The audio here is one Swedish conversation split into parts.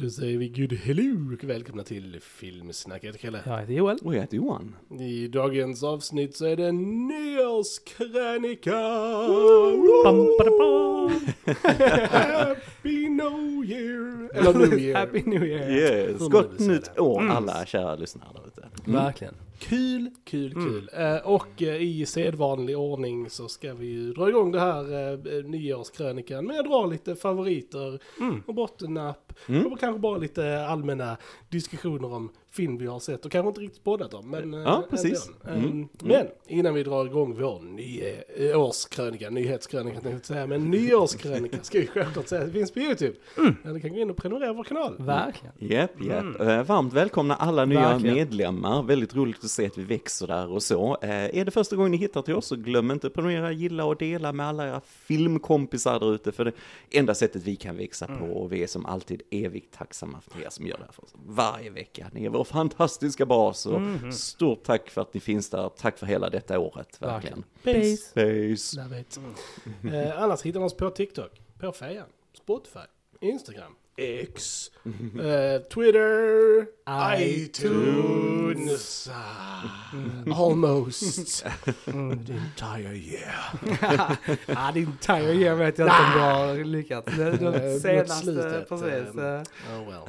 Då säger vi good hello och välkomna till Filmsnack. Jag heter Kalle. Jag heter Joel. Och jag heter Johan. I dagens avsnitt så är det nyårskrönika. Bam, bada, bam. Happy New Year! Eller New Year. Happy New Year. Yes, gott nytt år alla kära lyssnare där ute. Verkligen. Kul, kul, kul. Eh, och eh, i sedvanlig ordning så ska vi ju dra igång det här eh, nyårskrönikan med att dra lite favoriter och bottennapp och kanske bara lite allmänna diskussioner om film vi har sett och kanske inte riktigt poddat om. Men, eh, Ja, precis. ändå. Mm. Eh, Men innan vi drar igång vår nye, eh, nyhetskrönika tänkte jag säga, men nyårskrönika ska vi självklart säga att det finns på YouTube. Ja, du kan gå in och prenumerera på vår kanal. Verkligen. Japp, japp. Eh, Varmt välkomna alla nya Verkligen. medlemmar. Väldigt roligt att se att vi växer där och så. Eh, Är det första gången ni hittar till oss så glöm inte att prenumerera, gilla och dela med alla era filmkompisar där ute. För det enda sättet vi kan växa på och vi är som alltid evigt tacksamma för er som gör det här för oss varje vecka. Ni är vår fantastiska bas och stort tack för att ni finns där. Tack för hela detta året, verkligen. Base. Space. Love it. Eh, annars hittar man oss på TikTok, på Fejan, Spotify, Instagram, X, eh, Twitter, iTunes, ah, almost the entire year. Ja, din tire year vet jag inte om du har lyckats. Det Eh, det senaste, precis. eh. Oh well.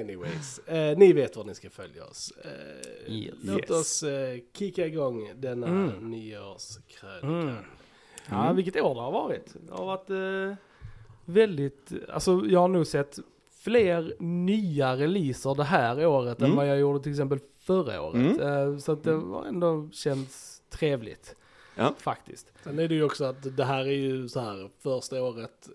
Anyways, eh, ni vet var ni ska följa oss. Eh, Yes. Låt Yes. oss eh, kicka igång denna Mm. nyårskrönika. Mm. Ja, vilket år det har varit. Det har varit eh, väldigt, alltså jag har nog sett fler nya releaser det här året än Mm. vad jag gjorde till exempel förra året. Mm. Eh, så att det var ändå känns trevligt. Ja. Faktiskt. Sen är det ju också att det här är ju så här första året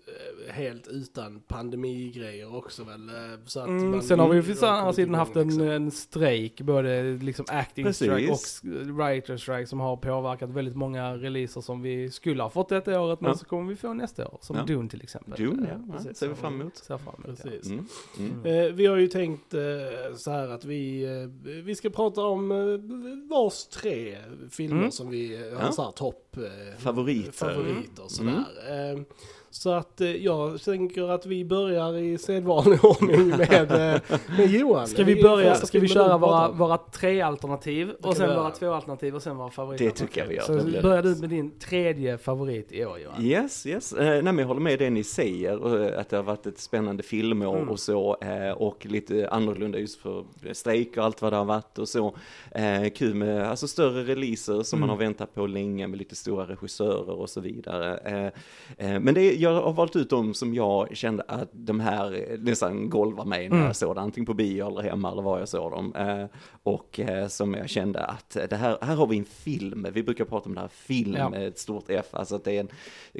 eh, helt utan pandemigrejer också väl. eh, Så att Mm, sen har vi ju för andra sidan haft en, liksom. en strejk, både liksom acting Precis. strike och writer strike som har påverkat väldigt många releaser som vi skulle ha fått detta året men Ja. så kommer vi få nästa år. Som Ja. Dune till exempel. Dune, Eh, ja. precis. Ja, ser vi fram emot. Ser fram emot, ja. Precis. Mm. Mm. Eh, vi har ju tänkt eh, så här att vi, eh, vi ska prata om eh, vars tre filmer Mm. som vi eh, har Här topp eh, Favoriter. favoriter Mm. sådär. Eh, så att eh, jag tänker att vi börjar i sedvanlig ordning med, eh, med Johan. Ska vi börja, ska vi köra våra, våra tre alternativ och sen våra två alternativ och sen våra favoriter? Det tycker jag vi gör. Så börjar du med din tredje favorit i år Johan. Yes, yes. Eh, nej, men jag håller med det ni säger, att det har varit ett spännande filmår Mm. och så, och lite annorlunda just för strejk och allt vad det har varit och så. Eh, kul med alltså, större releaser som man Mm. har väntat på länge med lite stora regissörer och så vidare. Eh, men det, jag har valt ut dem som jag kände att de här eh, nästan golvar mig när Mm. jag såg det, antingen på bio eller hemma eller var jag såg dem. Eh, och eh, som jag kände att det här, här har vi en film, vi brukar prata om det här film Ja. med ett stort F, alltså att det är en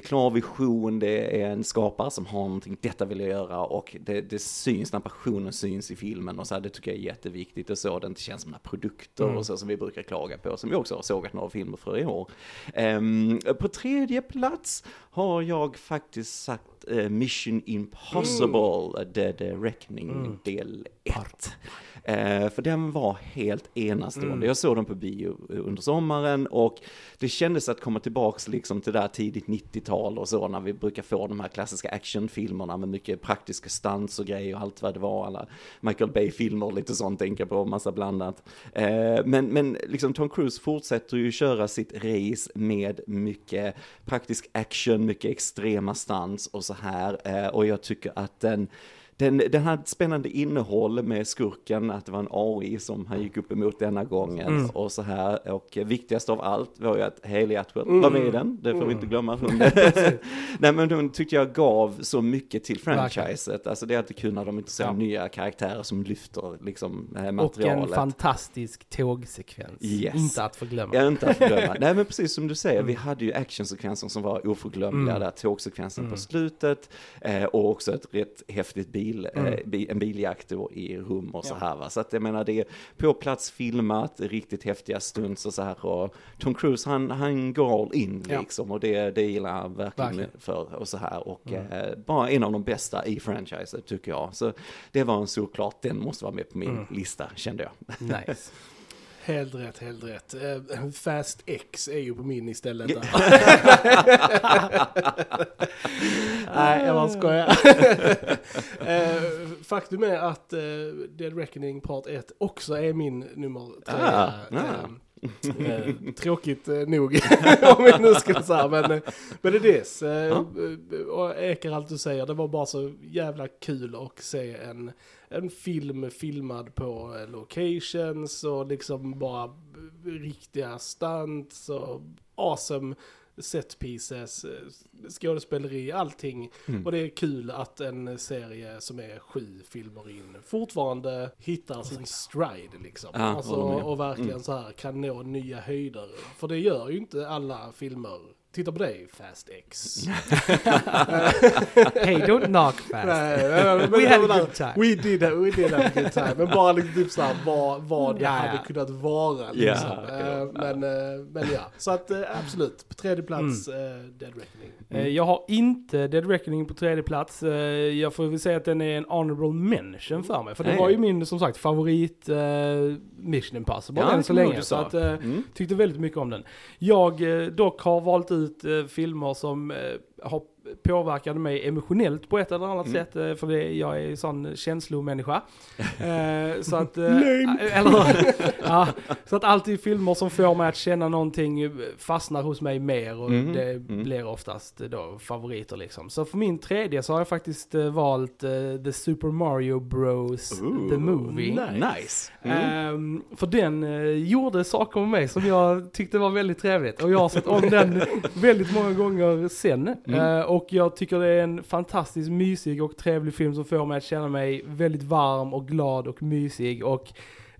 klar vision, det är en skapare som har någonting, detta vill jag göra och det, det syns när passionen syns i filmen och så här, det tycker jag är jätteviktigt och så, det inte känns som några produkter Mm. och så som vi brukar klaga på, som vi också har sågat några filmer för i år. Ehm, på tredje plats har jag faktiskt sagt eh, Mission Impossible, Dead Reckoning Mm. del 1. Eh, för den var helt enastående. Mm. Jag såg den på bio under sommaren och det kändes att komma tillbaks liksom till där tidigt 90-tal och så när vi brukar få de här klassiska actionfilmerna med mycket praktiska stunts och grejer och allt vad det var. Alla Michael Bay-filmer och lite sånt tänker jag på, massa blandat. Eh, men, men liksom Tom Cruise fortsätter ju köra sitt race med mycket praktisk action, mycket extrema stunts och så här. Eh, och jag tycker att den den, den hade ett spännande innehåll med skurken, att det var en AI som han gick upp emot denna gången Mm. och så här. Och viktigast av allt var ju att Haley Atwell Mm. var med i den, det får vi inte glömma. Hon, Nej men hon tyckte jag gav så mycket till franchiset, alltså det är alltid kul när de introducerar Ja. nya karaktärer som lyfter liksom eh, Och en materialet. fantastisk tågsekvens. Yes. Inte att förglömma. Ja, inte att förglömma. Nej men precis som du säger, vi hade ju actionsekvenser som var oförglömliga Mm. där, tågsekvensen Mm. på slutet eh, och också ett rätt häftigt bil, Mm. eh, bi, en biljakt då i rum och så Ja. här va. Så att jag menar det är på plats filmat, riktigt häftiga stunts och så här och Tom Cruise han, han går all in Ja. liksom och det, det gillar jag verkligen, Verkligen. för och så här och Mm. eh, bara en av de bästa i franchiset tycker jag. Så det var en såklart, den måste vara med på min Mm. lista kände jag. Nice. Helt rätt, helt rätt. Eh, Fast X är ju på min istället. där. Nej, jag bara skojar. Eh, Faktum är att eh, Dead Reckoning Part 1 också är min nummer tre. Ah, Eh, Tråkigt nog, om jag nu skulle säga. Men, men det är det. Eh. Och ekar allt du säger. Det var bara så jävla kul att se en, en film filmad på eh, locations och liksom bara riktiga stunts och awesome set pieces, eh, skådespeleri, allting. Mm. Och det är kul att en serie som är sju filmer in fortfarande hittar sin stride liksom. Ja, alltså, och verkligen Mm. så här kan nå nya höjder. För det gör ju inte alla filmer. Titta på dig, Fast X. Hey, don't knock fast. Nej, men- We had a men- good time. We did, we did have a good time. Men bara liksom typ såhär vad, vad det hade kunnat vara liksom. Ja, Eh, ja. Men, eh, men ja, så att eh, absolut. På tredje plats, Mm. Dead Reckoning. Eh, Jag har inte Dead Reckoning på tredje plats. Jag får väl säga att den är en honorable mention för mig. För det Nej. var ju min, som sagt, favorit Mission Impossible Ja, än så länge. Så att, Mm. tyckte väldigt mycket om den. Jag dock har valt ut ut eh, filmer som eh, har påverkat mig emotionellt på ett eller annat Mm. sätt. eh, För det, jag är en sån känslomänniska. Eh, så att... eh. Eller, ja, så att alltid filmer som får mig att känna någonting eh, fastnar hos mig mer och Mm, det mm. blir oftast eh, då favoriter liksom. Så för min tredje så har jag faktiskt eh, valt eh, The Super Mario Bros. Ooh, The Movie. Nice. Mm. Ehm, för den eh, gjorde saker med mig som jag tyckte var väldigt trevligt. Och jag har sett om den väldigt många gånger sen. Mm. Och jag tycker det är en fantastiskt mysig och trevlig film som får mig att känna mig väldigt varm och glad och mysig. Och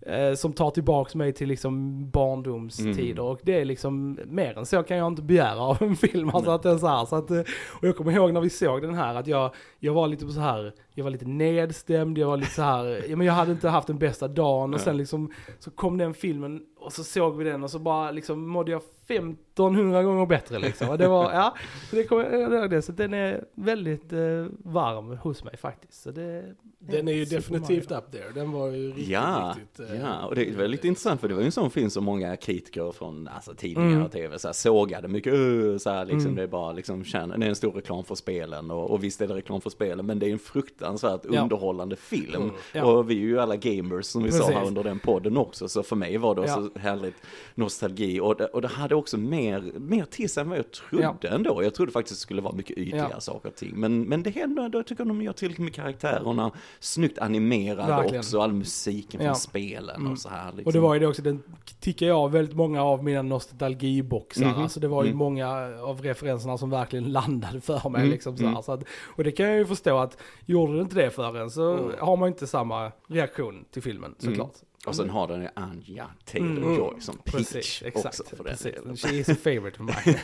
eh, som tar tillbaks mig till liksom barndomstider. Mm. Och det är liksom, mer än så kan jag inte begära av en film. Alltså att det är så här, så att, eh, och jag kommer ihåg när vi såg den här att jag, jag var lite så här, jag var lite nedstämd, jag var lite så här, men jag hade inte haft den bästa dagen och sen liksom så kom den filmen och så såg vi den och så bara liksom mådde jag 1500 gånger bättre liksom. Och det var, ja, så det kommer jag ihåg det. Så den är väldigt eh, varm hos mig faktiskt. Så det, Den är ju definitivt Mario. up there. Den var ju riktigt, Ja, riktigt... eh, ja, och det är väldigt intressant för det var ju en sån film som många kritiker från alltså, tidningar Mm. och tv så här, sågade mycket, "Öh", så här, liksom, Mm. det är bara liksom, känner, det är en stor reklam för spelen och, och visst är det reklam för spelen men det är en fruktansvärt Ja. underhållande film. Mm, ja. Och vi är ju alla gamers som vi sa Precis. här under den podden också så för mig var det Ja. så härligt nostalgi och det, och det hade också mer, mer till sig än vad jag trodde ändå. Jag trodde faktiskt det skulle vara mycket ytligare Ja. saker och ting. Men, men det händer ändå, jag tycker de gör tillräckligt med karaktärerna, snyggt animerade Verkligen. också, all musiken från Ja. spelen Mm. och så här. Liksom. Och det var ju det också, den tickar jag av väldigt många av mina nostalgiboxar. Mhm. Alltså det var ju Mm. många av referenserna som verkligen landade för mig. Mm. Liksom så, här. Mm. Så att, och det kan jag ju förstå att gjorde det inte det för en så Mm. har man inte samma reaktion till filmen Mm. såklart. Och sen har den ju Anja Taylor-Joy Mm. som Precis, Peach exakt. också för den precis. delen. She is a favorite för mig.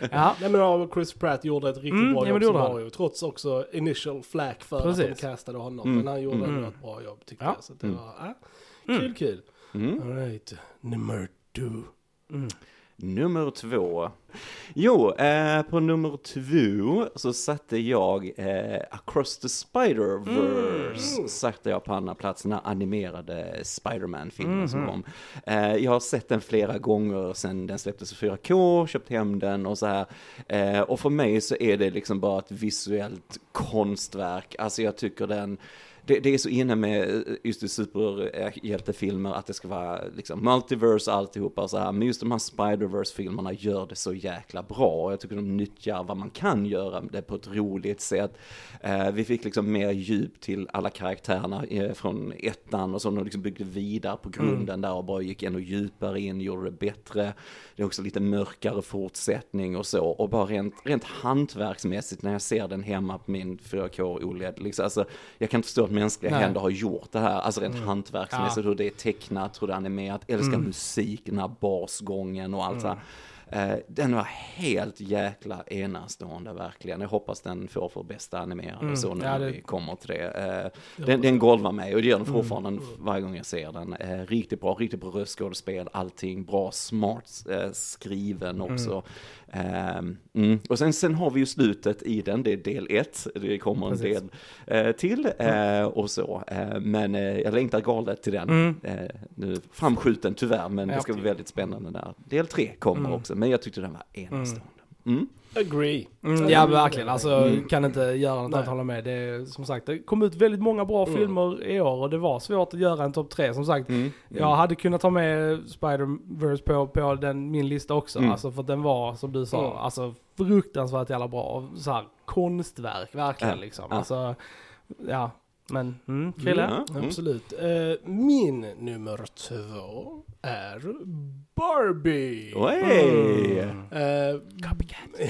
ja, Nej men ja, Chris Pratt gjorde ett riktigt Mm, bra jobb som. Mario. Trots också initial flack för att Precis. de castade honom. Mm, Men han gjorde mm. ett bra jobb tyckte Ja. jag. Så det Mm. var, ah, Mm. kul kul. Mm. Alright, nummer two. mm. Nummer två. Jo, eh, på nummer två så satte jag eh, Across the Spider-Verse. Mm. Satte jag på andra plats, den här animerade Spider-Man-filmen som Mhm. kom. Eh, jag har sett den flera gånger sedan den släpptes i 4K, köpt hem den och så här. Eh, och för mig så är det liksom bara ett visuellt konstverk. Alltså jag tycker den det, det är så inne med eh, just superhjältefilmer att det ska vara liksom multiverse alltihopa och så här. Men just de här Spider-Verse-filmerna gör det så jäkla bra. Jag tycker de nyttjar vad man kan göra det på ett roligt sätt. Eh, vi fick liksom mer djup till alla karaktärerna eh, från ettan och så de liksom byggde vidare på grunden där och bara gick ännu djupare in, gjorde det bättre. Det är också lite mörkare fortsättning och så. Och bara rent, rent hantverksmässigt när jag ser den hemma på min 4K OLED. Liksom, alltså, jag kan inte förstå mänskliga Nej. händer har gjort det här. Alltså rent hantverksmässigt, Ja. hur det är tecknat, hur det är animerat. Älskar Mm. musik, den här basgången och allt så här. Eh, den var helt jäkla enastående verkligen. Jag hoppas den får för bästa animerade Mm, så nu ja, när det- vi kommer till det. Eh, den, den golvar mig och det gör den fortfarande Mm. varje gång jag ser den. Eh, riktigt bra, riktigt bra röstskådespel, allting bra, smart skriven också. Ehm, mm. Och sen, sen har vi ju slutet i den, det är del ett, det kommer en Precis. del eh, till eh, och så. Eh, men eh, jag längtar galet till den. Mm. Eh, nu framskjuten tyvärr, men det Ja. ska bli väldigt spännande när del tre kommer Mm. också. Men jag tyckte den var enastående. Mm. Agree. Mm, ja verkligen, alltså Mm. kan inte göra något annat hålla med. Det som sagt, det kom ut väldigt många bra Mm. filmer i år och det var svårt att göra en topp tre. Som sagt, Mm. jag hade kunnat ta med Spider-Verse på, på den, min lista också. Mm. Alltså för att den var, som du sa, Mm. alltså fruktansvärt jävla bra. Så här, konstverk, verkligen liksom. Alltså, ja. Men, mm, Krille? Ja, mm. Absolut. Eh, min nummer två är Barbie. Oj! Copycat.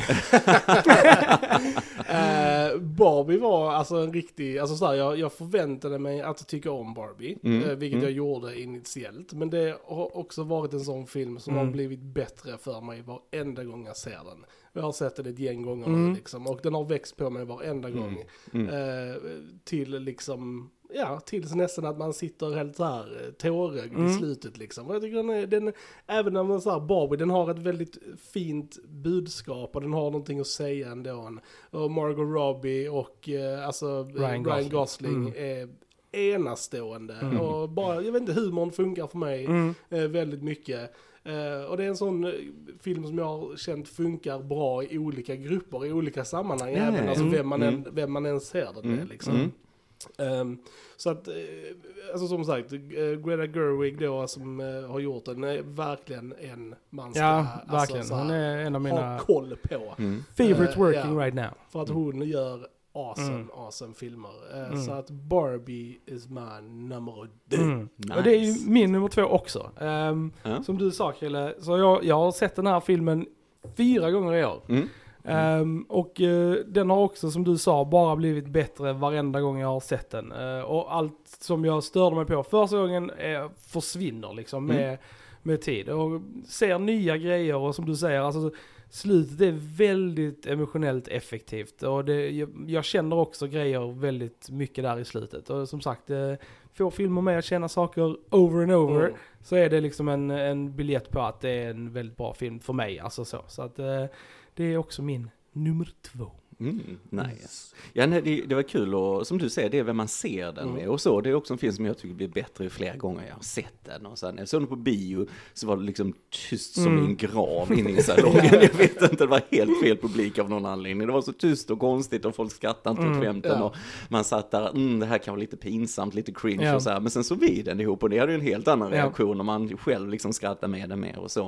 eh, Barbie var alltså en riktig, alltså så här, jag, jag förväntade mig att tycka om Barbie, Mm, vilket mm. jag gjorde initiellt. Men det har också varit en sån film som Mm. har blivit bättre för mig varenda gång jag ser den. Jag har sett den ett gäng gånger Mm. liksom, och den har växt på mig varenda gång. Mm. Eh, till liksom, ja, tills nästan att man sitter helt så här eh, tårögd Mm. i slutet liksom. Och jag tycker den, är, den även när man så här, Barbie, den har ett väldigt fint budskap och den har någonting att säga ändå. Och Margot Robbie och eh, alltså Ryan Ryan, Gosling. Gosling Mm. är enastående. Och bara, jag vet inte, humorn funkar för mig Mm. eh, väldigt mycket. Eh, och det är en sån eh, film som jag har känt funkar bra i olika grupper, i olika sammanhang. Ja, även alltså vem, man Mm. än, vem man än ser den med Mm, liksom. mm. Ehm, så att, eh, alltså som sagt, Greta Gerwig då som eh, har gjort den är verkligen en man ska Ja, alltså, verkligen. så här, Hon är en av ha mina koll på. Mm. favorite working ja. right now. För att hon gör awesome, Mm. awesome filmer. Eh, Mm. Så att Barbie is my number deux. Mm. Nice. Och det är ju min nummer två också. Ehm, Ja. Som du sa Krille, så jag, jag har sett den här filmen fyra gånger i år. Mm. Ehm, och eh, den har också som du sa bara blivit bättre varenda gång jag har sett den. Eh, och allt som jag störde mig på första gången eh, försvinner liksom Mm. med, med tid. Och ser nya grejer och som du säger, alltså slutet är väldigt emotionellt effektivt. Och det, jag, jag känner också grejer väldigt mycket där i slutet. Och som sagt, eh, får filmer med att känna saker over and over Mm. så är det liksom en, en biljett på att det är en väldigt bra film för mig. Alltså så. Så att eh, det är också min nummer två. Mm, nice. Ja, nej, det, det var kul och som du säger, det är vem man ser den med och så. Det är också en film som jag tycker blir bättre ju fler gånger jag har sett den. Och sen när jag såg den på bio så var det liksom tyst som Mm. en grav inne i salongen. jag vet inte, det var helt fel publik av någon anledning. Det var så tyst och konstigt och folk skrattade inte åt Mm, skämten. ja. Och man satt där, mm, det här kan vara lite pinsamt, lite cringe Ja. och så här. Men sen så vi den ihop och det hade ju en helt annan reaktion och man själv liksom skrattar med den mer och så.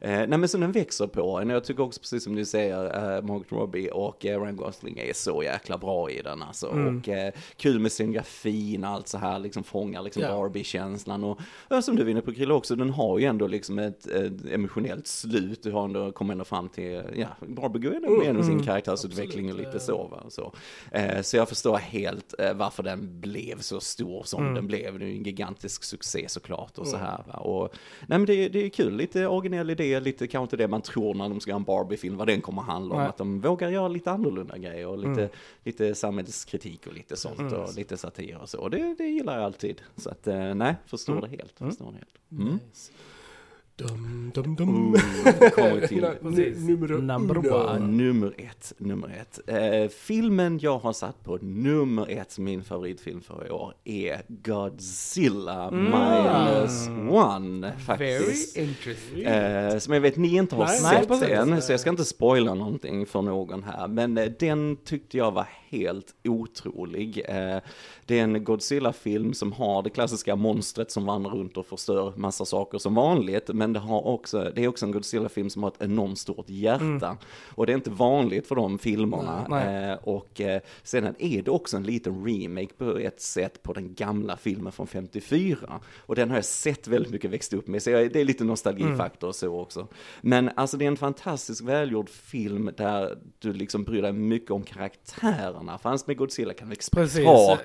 Eh, nej men så den växer på en. Jag tycker också precis som du säger, eh, Margot Robbie och eh, Ryan Gosling är så jäkla bra i den alltså. Mm. Och eh, kul med scenografin, allt så här liksom fångar liksom Ja. Barbie-känslan. Och ja, som du vinner på Krille också, den har ju ändå liksom ett, ett emotionellt slut. Du har ändå, kommer ändå fram till, ja, Barbie går ändå igenom sin Mm. karaktärsutveckling och Absolut, lite eh. så va. Så, eh, så jag förstår helt eh, varför den blev så stor som Mm. den blev. Det är ju en gigantisk succé såklart och så Mm. här va. Och, nej men det, det är kul, lite originell idé, lite kanske inte det man tror när de ska göra en Barbie-film, vad den kommer handla om. Nej. Att de vågar göra lite annorlunda grejer och lite, Mm. lite samhällskritik och lite sånt Mm. och lite satir och så. Och det, det gillar jag alltid. Så att eh, nej, förstår Mm. det helt. Mm. Förstår det helt. Mm. Nice. Dum, dum, dum. Ooh, kommer till. Nummer one. Nummer ett, nummer ett. Eh, filmen jag har satt på nummer ett, min favoritfilm för i år, är Godzilla Mm. minus one faktiskt. Very interesting. Eh, som jag vet ni inte har Nej, sett än, så jag ska inte spoila någonting för någon här. Men eh, den tyckte jag var helt otrolig. Eh, det är en Godzilla-film som har det klassiska monstret som vandrar runt och förstör massa saker som vanligt. Men det, har också, det är också en Godzilla-film som har ett enormt stort hjärta. Och det är inte vanligt för de filmerna. Nej, nej. Eh, och eh, sen är det också en liten remake på ett sätt på den gamla filmen från 54. Och den har jag sett väldigt mycket växt upp med, så det är lite nostalgifaktor och så också. Men alltså det är en fantastiskt välgjord film där du liksom bryr dig mycket om karaktärerna. För annars med Godzilla kan växa Precis,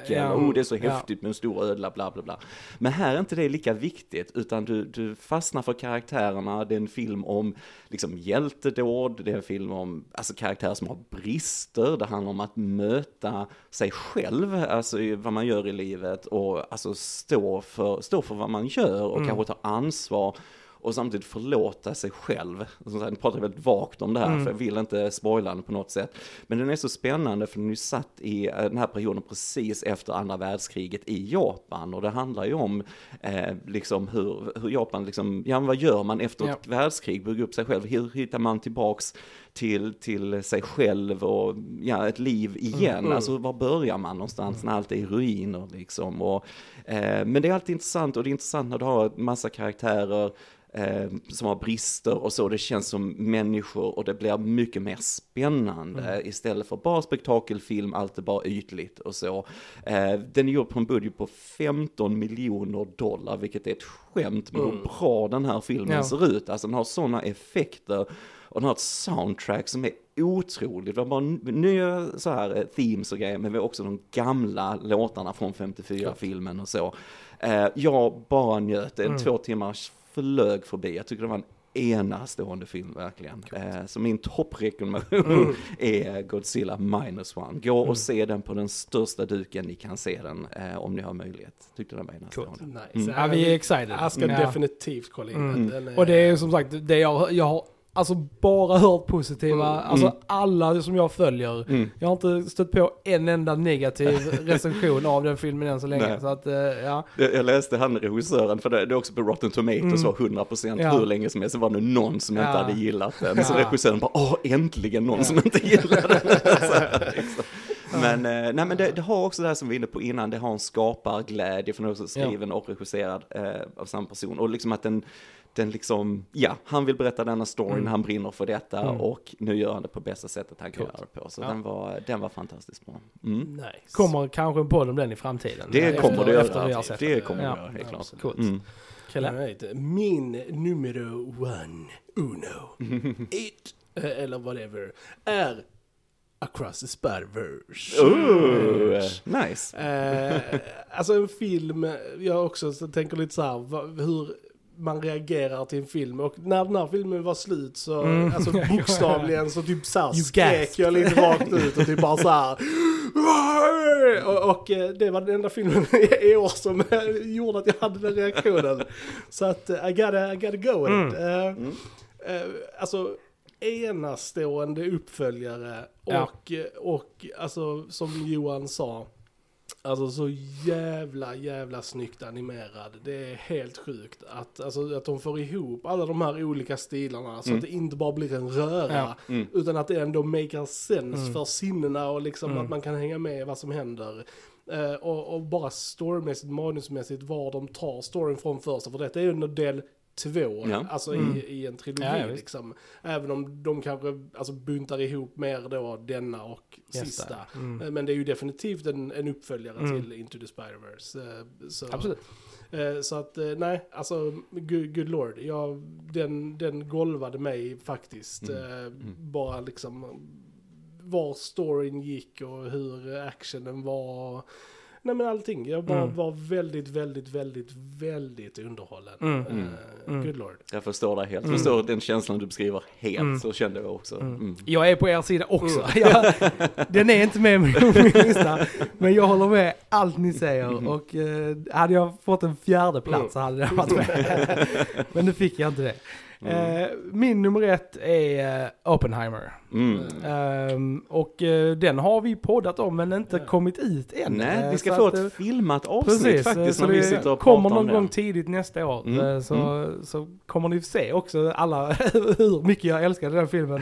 ja. oh det är så Ja. häftigt med en stor ödla, bla bla bla. Men här är inte det lika viktigt, utan du, du fastnar för karaktärerna, det är en film om liksom hjältedåd, det är en film om alltså, karaktärer som har brister, det handlar om att möta sig själv, alltså vad man gör i livet och alltså stå för, stå för vad man gör och kanske ta ansvar och samtidigt förlåta sig själv. Som sagt, nu pratar jag väldigt vagt om det här, för jag vill inte spoila den på något sätt. Men den är så spännande för den är satt i eh, den här perioden precis efter andra världskriget i Japan. Och det handlar ju om eh, liksom hur, hur Japan, liksom, ja vad gör man efter ett världskrig, bygger upp sig själv, hur hittar man tillbaks till, till sig själv och ja, ett liv igen. Alltså var börjar man någonstans när allt är i ruiner liksom. Och, eh, men det är alltid intressant och det är intressant när du har en massa karaktärer eh, som har brister och så, det känns som människor och det blir mycket mer spännande istället för bara spektakelfilm, allt är bara ytligt och så. Eh, den är gjord på en budget på 15 miljoner dollar, vilket är ett skämt med hur bra den här filmen Ja. ser ut. Alltså den har sådana effekter och den har ett soundtrack som är otroligt. Vi har bara nya så här eh, themes och grejer, men vi har också de gamla låtarna från 54-filmen och så. Eh, jag bara njöt, en två timmars flög förbi. Jag tycker det var en enastående film verkligen. Eh, så min topprekommendation är Godzilla minus one. Gå och se den på den största duken ni kan se den eh, om ni har möjlighet. Tyckte den var enastående. Nice. Ja, vi är excited. Jag ska definitivt kolla in den. den. är- Och det är som sagt, det jag, jag har alltså bara hört positiva, alltså alla som jag följer. Jag har inte stött på en enda negativ recension av den filmen än så länge. Nej. Så att, eh, ja. Jag läste han regissören, för det är också på Rotten Tomatoes var 100% Ja. hur länge som helst, så var det någon som inte Ja. hade gillat den. Så Ja. regissören bara, åh äntligen någon som inte gillar den. Så liksom. Men, eh, nej, men det, det har också det här som vi var inne på innan, det har en skaparglädje, för den är också skriven och regisserad eh, av samma person. Och liksom att den, den liksom, ja, han vill berätta denna storyn, han brinner för detta och nu gör han det på bästa sättet han kan göra det på. Så den, var, den var fantastiskt bra. Mm. Nice. Kommer kanske en podd om den i framtiden. Det Efter- kommer det efter göra, sett det den. kommer det Ja. göra, helt klart. Coolt. Mm. Right. Min numero one, uno, it, eh, eller whatever, är Across the Spider-Verse. Ooh, nice. Eh, alltså en film, jag också så tänker lite så här, hur man reagerar till en film. Och när den här filmen var slut så, alltså bokstavligen så typ så här You skrek jag lite rakt ut och typ bara så här. Och, och eh, det var den enda filmen i år som eh, gjorde att jag hade den reaktionen. Så att eh, I gotta, I gotta go with it. Eh, eh, alltså enastående uppföljare Ja. och, och alltså som Johan sa, alltså så jävla jävla snyggt animerad. Det är helt sjukt att, alltså, att de får ihop alla de här olika stilarna så att det inte bara blir en röra Ja. utan att det ändå makar sense för sinnena och liksom att man kan hänga med i vad som händer. Eh, och, och bara storymässigt, manusmässigt, var de tar storyn från första. För detta är ju en del två, Ja. alltså i, i en trilogi Ja, liksom. Även om de kanske alltså, buntar ihop mer då denna och Yes, sista. där. Eh, Men det är ju definitivt en, en uppföljare till Into the Spider-Verse. Eh, så- Absolut. Eh, Så att nej, alltså good, good lord. Jag, den, den golvade mig faktiskt. Eh, Bara liksom var storyn gick och hur actionen var. Nej men allting. Jag bara var väldigt, väldigt, väldigt, väldigt underhållen. Eh, Good lord. Jag förstår dig helt. Jag förstår den känslan du beskriver helt. Så kände jag också. Mm. Jag är på er sida också. Jag, den är inte med på min lista. Men jag håller med allt ni säger. Och eh, hade jag fått en fjärde plats så hade det varit med. Men nu fick jag inte det. Eh, min nummer ett är Oppenheimer. Mm. Ehm, och eh, den har vi poddat om men inte kommit ut än. Nej, Eh, vi ska så få att, ett eh, filmat avsnitt Precis, eh, faktiskt så när vi sitter och kommer någon gång tidigt nästa år. Mm, Eh, Så, så kommer ni se också alla hur mycket jag älskade den filmen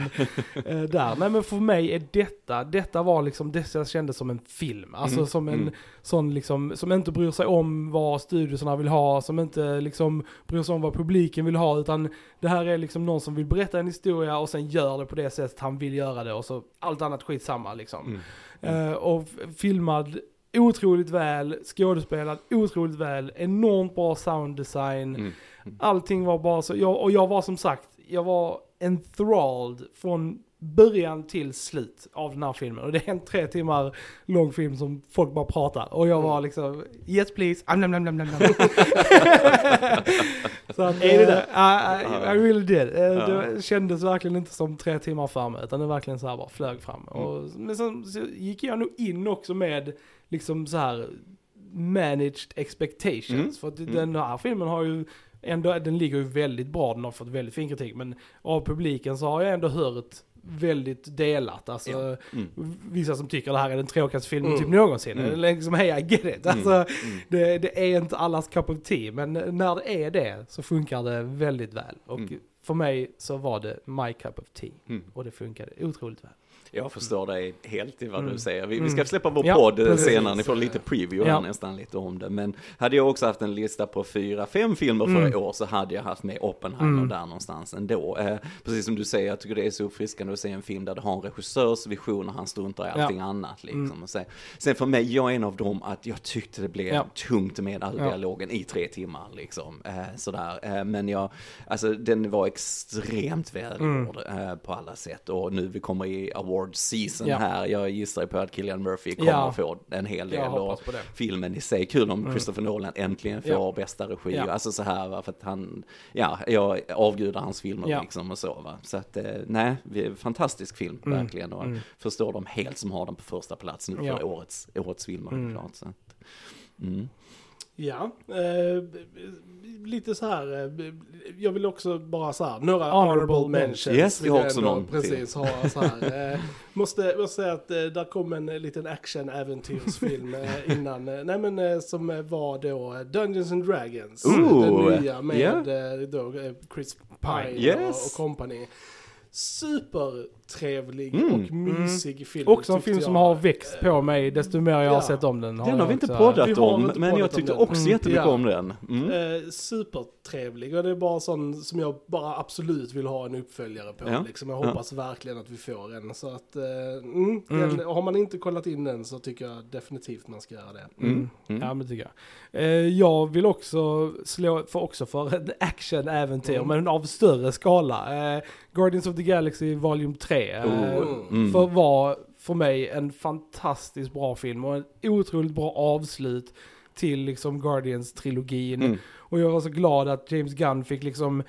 eh, där. Nej men för mig är detta, detta var liksom det jag kände som en film. Alltså Mm, som en mm. sån liksom, som inte bryr sig om vad studiosarna vill ha, som inte liksom bryr sig om vad publiken vill ha, utan det här är liksom någon som vill berätta en historia och sen gör det på det sättet han vill göra det och så allt annat skitsamma liksom. Mm. Eh, och filmad otroligt väl, skådespelad otroligt väl, enormt bra sound design. Mm. Allting var bara så, jag, och jag var som sagt, jag var enthralled från början till slut av den här filmen. Och det är en tre timmar lång film som folk bara pratar. Och jag var liksom, yes please, am, nam, nam, nam. Så att, Är det det? eh, I, I, I really did. Ja. Det kändes verkligen inte som tre timmar fram, utan det verkligen så här bara flög fram. Mm. Och, men sen så gick jag nog in också med liksom så här managed expectations. Mm. För att Mm. den här filmen har ju ändå, den ligger ju väldigt bra, den har fått väldigt fin kritik. Men av publiken så har jag ändå hört väldigt delat. Alltså, Ja. Mm. Vissa som tycker det här är den tråkigaste filmen Mm. typ någonsin. Mm. Liksom, hey I get it. Alltså, Mm. det, det är inte allas cup of tea, men när det är det så funkar det väldigt väl. Och Mm. för mig så var det my cup of tea. Mm. Och det funkade otroligt väl. Jag förstår dig helt i vad Mm. du säger. Vi, vi Mm. ska släppa vår Ja, podd precis. senare, ni får lite preview Ja. här nästan lite om det. Men hade jag också haft en lista på fyra, fem filmer för Mm. i år så hade jag haft med Oppenheimer Mm. där någonstans ändå. Eh, precis som du säger, jag tycker det är så uppfriskande att se en film där det har en regissörs vision och han struntar i Ja. allting annat. Liksom. Mm. Sen, för mig, jag är en av dem att jag tyckte det blev Ja. tungt med all Ja. dialogen i tre timmar. Liksom. Eh, sådär. Eh, men jag, alltså den var extremt välgjord eh, på alla sätt. Och nu vi kommer i award season Ja. här, jag gissar på att Killian Murphy kommer Ja. få en hel del. Det. filmen i sig, kul om Mm. Christopher Nolan äntligen får Ja. bästa regi. Ja. Alltså så här, va, för att han, ja, jag avgudar hans filmer Ja. liksom och så va. Så att, eh, nej, fantastisk film Mm. verkligen. Och Mm. förstår de helt som har den på första plats nu för årets, årets filmer Mm. klart. Så att, mm. Ja, eh, lite så här. eh, Jag vill också bara så här, några Honorable mentions. Yes, vill har också ändå någon till. Precis, ha så här. Eh, måste, måste säga att eh, där kom en eh, liten action-äventyrsfilm eh, innan. Eh, nej men eh, som eh, var då eh, Dungeons and Dragons. Ooh, den nya med yeah. eh, då, eh, Chris Pine Yes. och, och company. Supertrevlig Mm. och mysig film. Också en film som jag. har växt på mig desto mer jag har Ja. sett om den. Den har vi inte poddat Vi har om, inte men poddat jag tyckte den. också Mm. jättemycket Ja. om den. Mm. Eh, supertrevlig och det är bara sån som jag bara absolut vill ha en uppföljare på. Ja. Liksom. Jag hoppas verkligen att vi får en. Så att, eh, mm, den, har man inte kollat in den så tycker jag definitivt man ska göra det. Mm. Mm. Ja men tycker jag. Eh, jag vill också slå för också för ett action-äventyr Mm. men av större skala. Guardians of the Galaxy Volume 3. Eh, mm. för var för mig en fantastiskt bra film och en otroligt bra avslut till liksom Guardians-trilogin. Mm. Och jag var så glad att James Gunn fick liksom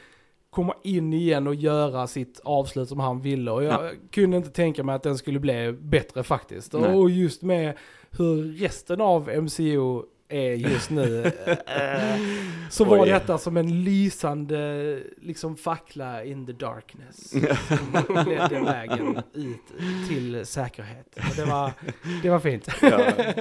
komma in igen och göra sitt avslut som han ville. Och jag Ja. kunde inte tänka mig att den skulle bli bättre faktiskt. Nej. Och just med hur resten av MCU är just nu. så var Oj. detta som en lysande liksom fackla in the darkness. Som ledde vägen ut till säkerhet. Och det var, det var fint. ja,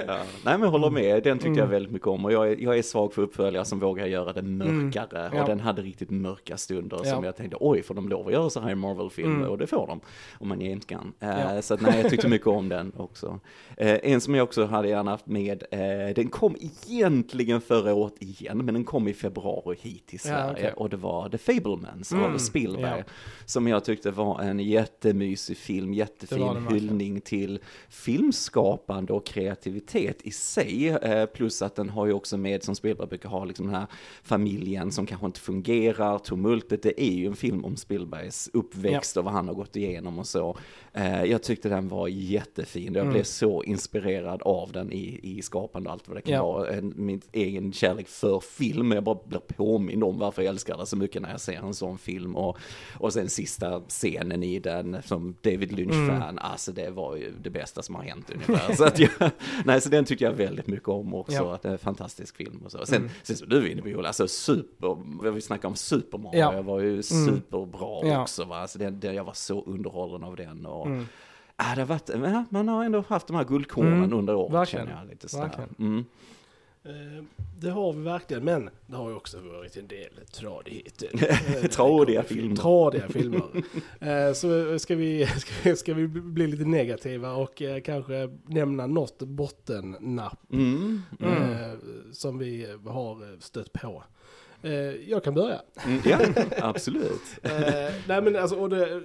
ja. Nej men jag håller med, den tyckte jag Mm. väldigt mycket om och jag är, jag är svag för uppföljare som vågar göra det mörkare Mm. Ja. och den hade riktigt mörka stunder som jag tänkte oj får de lov att göra så här i Marvel-filmer Mm. och det får de om man inte kan. Ja. Så att, nej jag tyckte mycket om den också. Eh, en som jag också hade gärna haft med, eh, den kom egentligen förra året igen men den kom i februari hit till Ja, Sverige okej. och det var The Fablemans Mm. av Spielberg Ja. som jag tyckte var en jättemysig film, jättefin hyllning till filmskapande och kreativitet i sig. Eh, plus att den har ju också med, som Spielberg brukar ha, liksom den här familjen som kanske inte fungerar, tumultet. Det är ju en film om Spielbergs uppväxt och vad han har gått igenom och så. Eh, jag tyckte den var jättefin. Jag Mm. blev så inspirerad av den i, i skapande och allt vad det kan Ja. vara. En, min egen kärlek för film. Jag bara blir påmind om varför jag älskar det så mycket när jag ser en sån film. Och, och sen sista scenen i den som David Lynch-fan, alltså det var ju det bästa som har hänt ungefär. så, att jag, nej, så den tycker jag väldigt mycket om också, Ja. att det är en fantastisk film och så. Sen, Mm. sen så du är inne på Joel, alltså super, vi snackar om Super Mario, Ja. jag var ju superbra Ja. också va, alltså den, den, jag var så underhållen av den. Och, Mm. ah, det har varit, man har ändå haft de här guldkornen Mm. under året Verkligen. känner jag lite sådär. Eh, Det har vi verkligen, men det har ju också varit en del tradigheter. Eh, Tradiga filmer. Tradiga filmer. Eh, Så ska vi, ska, vi, ska vi bli lite negativa och eh, kanske nämna något bottennapp Mm. Mm. eh, som vi har stött på. Eh, Jag kan börja. Mm. Ja, absolut. Eh, nej men alltså, och det,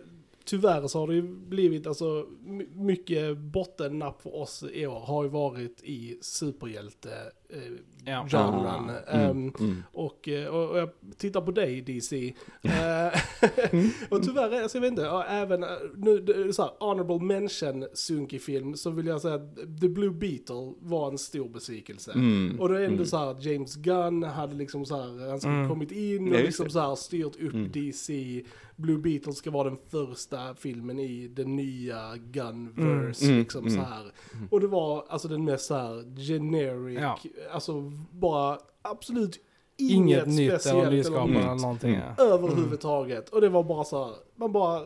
tyvärr så har det ju blivit, alltså my- mycket bottennapp för oss i år har ju varit i superhjälte eh, Ja. genren. Ah, mm, Ehm, mm. och, eh, och, och jag tittar på dig DC. Eh, och tyvärr, är- alltså, jag vet inte, ja, även eh, nu, det så här, honorable mention sunkig film, så vill jag säga att The Blue Beetle var en stor besvikelse. Mm, Och det är ändå mm. så här att James Gunn hade liksom så här, han skulle Mm. kommit in och liksom det. så här styrt upp Mm. DC. Blue Beetle ska vara den första filmen i den nya Gunverse, Mm. liksom Mm. så här. Och det var alltså den mest så här generic, Ja. alltså bara absolut Inget, inget, nytt eller speciellt nyskapande Mm. eller någonting. Mm. Ja. överhuvudtaget. Och det var bara så här, man bara,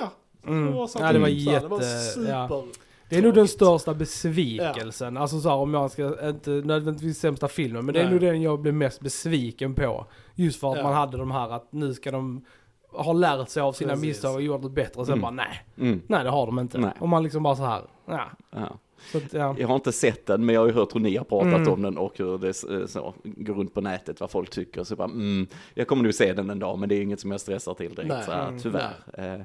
ja. Mm. Det var, så Ja, det var här, Det var jätte- super. ja. Det är nog den största besvikelsen. Alltså så här, om jag ska, inte nödvändigtvis sämsta filmen, men det är Nej. nog den jag blev mest besviken på. Just för att Ja. man hade de här att nu ska de ha lärt sig av sina Precis. misstag och gjort något bättre. Och sen Mm. bara nej, Mm, nej det har de inte. Nej. Och man liksom bara så här, ja. ja. Att, ja. Jag har inte sett den, men jag har ju hört hur ni har pratat Mm. om den och hur det eh, så, går runt på nätet, vad folk tycker. Så bara, mm, jag kommer nog se den en dag, men det är inget som jag stressar till direkt, Nej. så här, Mm. tyvärr. Eh, ehm,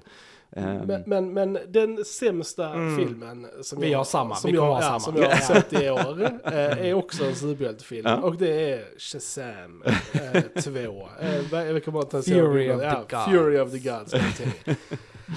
Men, men, men den sämsta Mm. filmen som Vi jag, har samma, som vi jag, ha ja, som jag har sett i år eh, är också en superhjältefilm. Ja. Och det är Shazam 2. Eh, vad- jag kommer inte ens Fury of the ja, Gods. Fury of the Gods.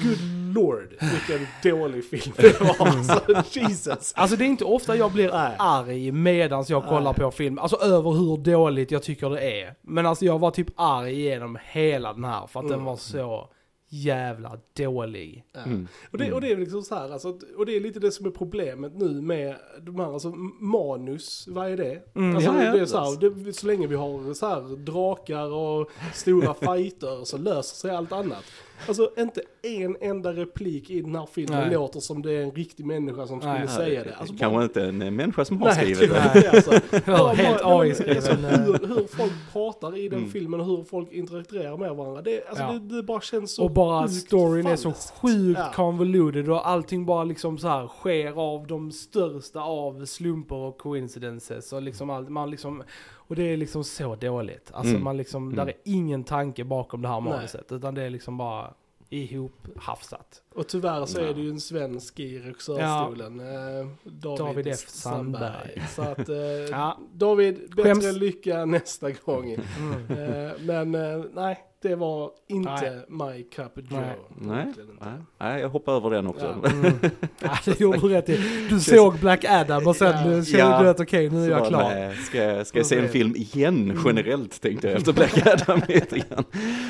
Good lord, vilken dålig film det var. Alltså, Jesus. Alltså det är inte ofta jag blir Nej. arg medans jag kollar Nej. på film. Alltså över hur dåligt jag tycker det är. Men alltså jag var typ arg genom hela den här för att den Mm. var så jävla dålig. Mm, Och det, och det är liksom så här, alltså, och det är lite det som är problemet nu med de här, alltså manus, vad är det? Mm, alltså, ja, ja, det är så, här, det, så länge vi har så här drakar och stora fighter så löser sig allt annat. Alltså inte en enda replik i den här filmen Nej. låter som det är en riktig människa som skulle Nej. säga det. Alltså, Kanske bara- inte en eh, människa som har Nej, skrivit det. alltså. Bara- Helt AI-skriven. Alltså, hur, hur folk pratar i den Mm. filmen och hur folk interagerar med varandra. Det, alltså, Ja. det, det bara känns så Och bara storyn är så falskt. sjukt Ja. convoluted och allting bara liksom så här sker av de största av slumper och coincidences och liksom allt, man liksom, och det är liksom så dåligt. Alltså Mm. man liksom, Mm. där är ingen tanke bakom det här Nej. manuset utan det är liksom bara ihophafsat. Och tyvärr så Ja. är det ju en svensk i regissörstolen. eh, David, David F. Sandberg. Sandberg. Så att eh, Ja. David, bättre Skäms. lycka nästa gång. Mm. Eh, men eh, nej, det var inte my cup of joe. Nej. Nej, nej, nej, jag hoppar över den också. Ja. Mm. Ja, det gjorde du rätt i. Du såg Black Adam och sen Ja. kände Ja. du att okej, nu är jag klar. nej, Ska jag, ska jag se en Mm. film igen generellt tänkte jag efter Black Adam lite grann.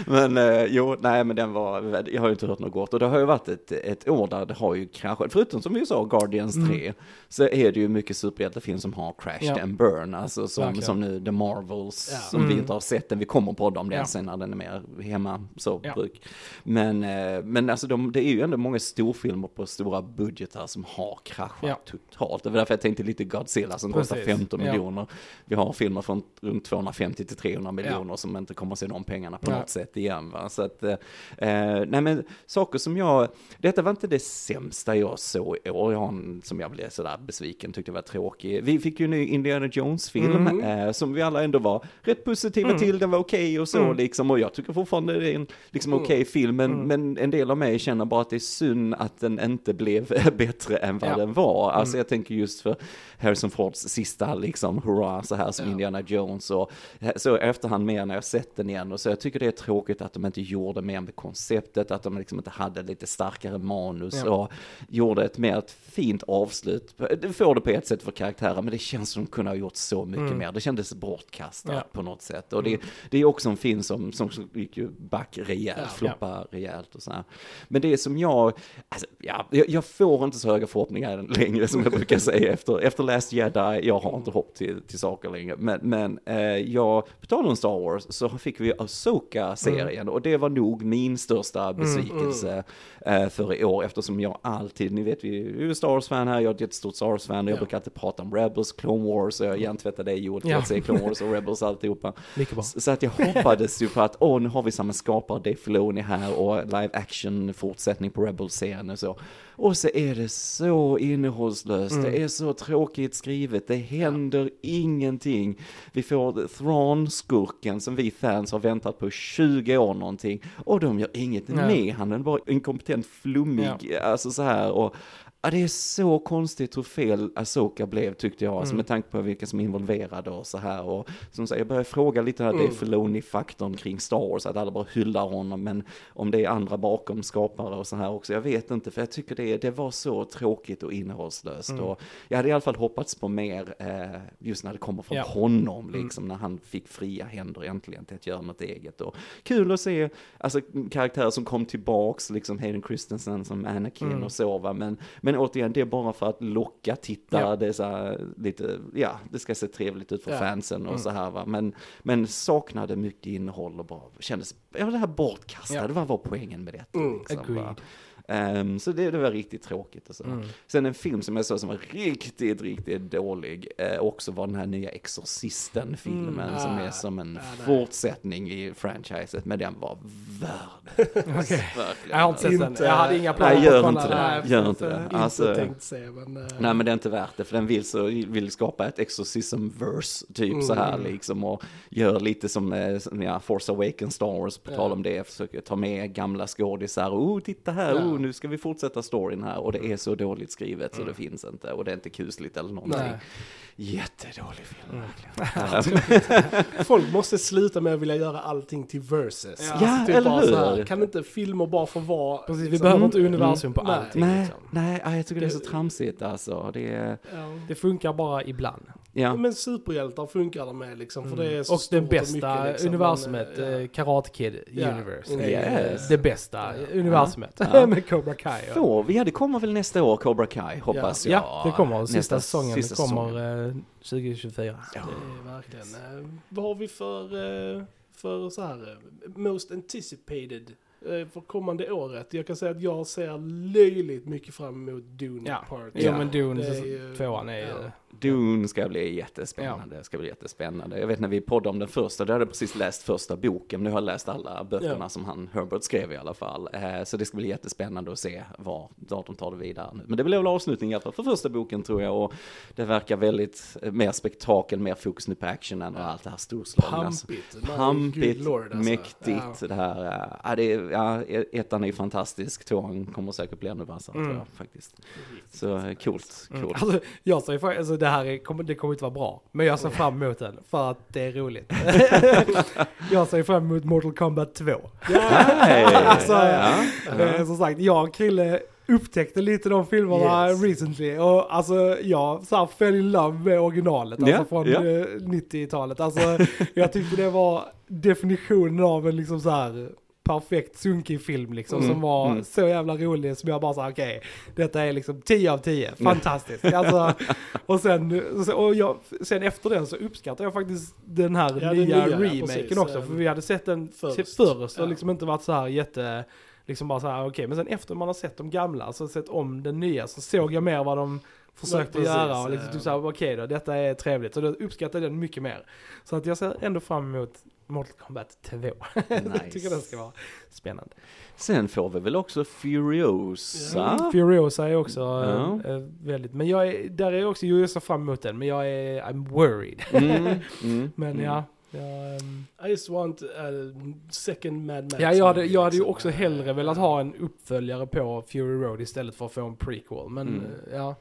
Men eh, jo, nej men den var, jag har ju inte hört något gott och det har ju varit ett, ett år där det har ju kraschat, förutom som vi sa Guardians 3, så är det ju mycket superhjältefilm som har crashed Mm. Ja. and burn, alltså som, som nu The Marvels, Ja. som vi Mm. inte har sett den, vi kommer på dem den Ja. sen när den är mer hemma, så Ja. bruk. Men, eh, men alltså de, det är ju ändå många storfilmer på stora budgetar som har kraschat Ja. totalt. Det var därför jag tänkte lite Godzilla som kostar Precis. 15 Ja. miljoner. Vi har filmer från runt 250 till 300 miljoner som inte kommer att se de pengarna på något sätt igen. Va? Så att, eh, eh, nej men saker som jag, detta var inte det sämsta jag såg i år. Jag som jag blev sådär besviken, tyckte var tråkig. Vi fick ju en ny Indiana Jones-film Mm. eh, som vi alla ändå var rätt positiva Mm. till. Den var okej och så Mm. liksom. Och jag tycker fortfarande det är en liksom Mm. okej film. Men, Mm. men en del av mig känner bara att det är synd att den inte blev bättre än vad Ja. den var. Alltså Mm. jag tänker just för Harrison Fords sista liksom hurra så här som Ja. Indiana Jones och så efterhand mer när jag sett den igen och så jag tycker det är tråkigt att de inte gjorde mer med konceptet, att de liksom inte hade lite starkare manus Ja. och gjorde ett mer ett fint avslut. Det får det på ett sätt för karaktärer men det känns som de kunde ha gjort så mycket Mm. mer. Det kändes bortkastat på något sätt och det, det är också en film som, som gick ju back rejält, Ja. floppa rejält och så här. Men det som jag, alltså, ja, jag, jag får inte så höga förhoppningar längre som jag brukar säga efter, efter Last Jedi, jag har inte hopp till, till saker längre. Men, men eh, jag, på tal om Star Wars, så fick vi Asoka-serien och det var nog min största besvikelse eh, för i år eftersom jag alltid, ni vet vi är ju Star Wars-fan här, jag är ett jättestort Star Wars-fan och jag Ja. brukar alltid prata om Rebels, Clone Wars och jag hjärntvättar dig Joel för Ja. att se Clone Wars och Rebels alltihopa. Bra. Så att jag hoppades ju på att, åh, nu har vi samma skapare, Dave Filoni här och live action fortsättning på Rebels-serien och så. Och så är det så innehållslöst, Mm. det är så tråkigt skrivet, det händer ingenting. Vi får Thrawn-skurken som vi fans har väntat på 20 år någonting och de gör inget Nej. med han, är bara inkompetent, flummig, alltså så här och Ja, det är så konstigt hur fel Asoka blev tyckte jag, alltså med tanke på vilka som är involverade och så här. Och som sagt, jag börjar fråga lite här, det är Filoni-faktorn kring Star Wars, att alla bara hyllar honom, men om det är andra bakom skapare och så här också, jag vet inte, för jag tycker det, det var så tråkigt och innehållslöst. Och jag hade i alla fall hoppats på mer, eh, just när det kommer från Ja. honom, liksom, när han fick fria händer äntligen till att göra något eget. Och kul att se, alltså karaktärer som kom tillbaks, liksom Hayden Christensen som Anakin och så va, men, men återigen, det är bara för att locka tittare, Ja. det är så här, lite, ja, det ska se trevligt ut för Ja. fansen och så här va, men, men saknade mycket innehåll och bara kändes, ja det här bortkastade, Ja. vad var poängen med detta? Mm. liksom. Ehm, så det, det var riktigt tråkigt och så. Mm. Sen en film som jag såg som var riktigt, riktigt dålig, eh, också var den här nya Exorcisten-filmen Mm. som Ah. är som en Ah, nej. fortsättning i franchiset, men den var. Okej. Verkligen. Jag har inte sett den. Jag hade inga planer Nej, på att gör kolla inte det. Gör inte det. Inte Alltså- tänkt se, men... eh, Nej men det är inte värt det, för den vill, så, vill skapa ett exorcism-verse, typ så här liksom, och gör lite som, eh, som, ja, Force Awakens Star Wars, på Ja. tal om det, försöker ta med gamla skådisar, oh titta här, Ja. oh nu ska vi fortsätta storyn här, och det är så dåligt skrivet så det finns inte, och det är inte kusligt eller någonting. Nej. Jättedålig film, verkligen. Folk måste sluta med att vilja göra allting till verses. Ja. Ja, typ eller här, hur? Kan inte filmer bara få vara... Precis, vi liksom- behöver inte Mm, universum på nej. allting. Nej, Liksom. nej, ja, jag tycker det är så Det- tramsigt alltså, det är, Ja. Det funkar bara ibland. Ja. Men superhjältar funkar de med liksom, för det är så Och det bästa mycket, liksom, universumet, men, eh, eh, Karate Kid Ja. Universe. Mm. Yes. Det bästa universumet Ja. med Cobra Kai. och- Får vi, ja det kommer väl nästa år, Cobra Kai, hoppas jag. Ja, det kommer. Sista Nästa- säsongen sista kommer säsongen. eh, 2024. Ja. Det är verkligen. eh, vad har vi för, eh, för så här, eh, most anticipated eh, för kommande året? Jag kan säga att jag ser löjligt mycket fram emot Dune Ja. Part. Ja. men Dune, Det är tvåan är ju... ja. Dune ska bli jättespännande, ska bli jättespännande. Jag vet när vi poddade om den första, då hade jag precis läst första boken, men nu har jag läst alla böckerna Ja. som han, Herbert skrev i alla fall. Eh, Så det ska bli jättespännande att se var, var de tar det vidare nu. Men det blir väl avslutning i alla fall för första boken tror jag, och det verkar väldigt eh, mer spektakel, mer fokus nu på actionen och allt det här storslagna. Pampigt. Pampigt, lord, alltså. mäktigt Ja. det här. eh, Ja, det är, ja, ettan är fantastisk, tvåan kommer säkert bli ännu vassare tror jag faktiskt. Så eh, coolt, Mm. coolt. Alltså, jag ju alltså det här är, kommer, det kommer inte vara bra. Men jag ser fram emot den för att det är roligt. jag ser fram emot Mortal Kombat 2. Hej! Alltså, ja. Eh, som sagt, jag och Krille upptäckte lite de filmerna Yes. recently. Och alltså jag så här, fell in love med originalet. Alltså Ja, från ja. eh, 90-talet. Alltså jag tyckte det var definitionen av en liksom så här perfekt sunkig film liksom. Mm, Som var mm. så jävla rolig som jag bara sa okej, detta är liksom 10 av 10. Fantastiskt. Alltså, och sen, och jag, sen efter den så uppskattar jag faktiskt den här Ja, den nya, nya, ja, remaken precis. också. För vi hade sett den Först. först, först och Ja. liksom inte varit så här jätte liksom bara så här, okej, men sen efter man har sett de gamla, alltså sett om den nya, så såg jag mer vad de försökte precis, göra och liksom ja. typ såhär, okej då, detta är trevligt. Så då uppskattar jag den mycket mer. Så att jag ser ändå fram emot Mortal Kombat 2. jag tycker den ska vara spännande. Sen får vi väl också Furiosa. Mm, Furiosa är också Ja. eh, eh, väldigt, men jag är, där är jag också, jo jag ser fram emot den, men jag är, I'm worried. Mm, mm, Men mm. ja, jag, ehm, I just want a second Mad Max. Ja, jag hade, jag hade ju liksom. också hellre velat ha en uppföljare på Fury Road istället för att få en prequel. Men Mm. eh, ja,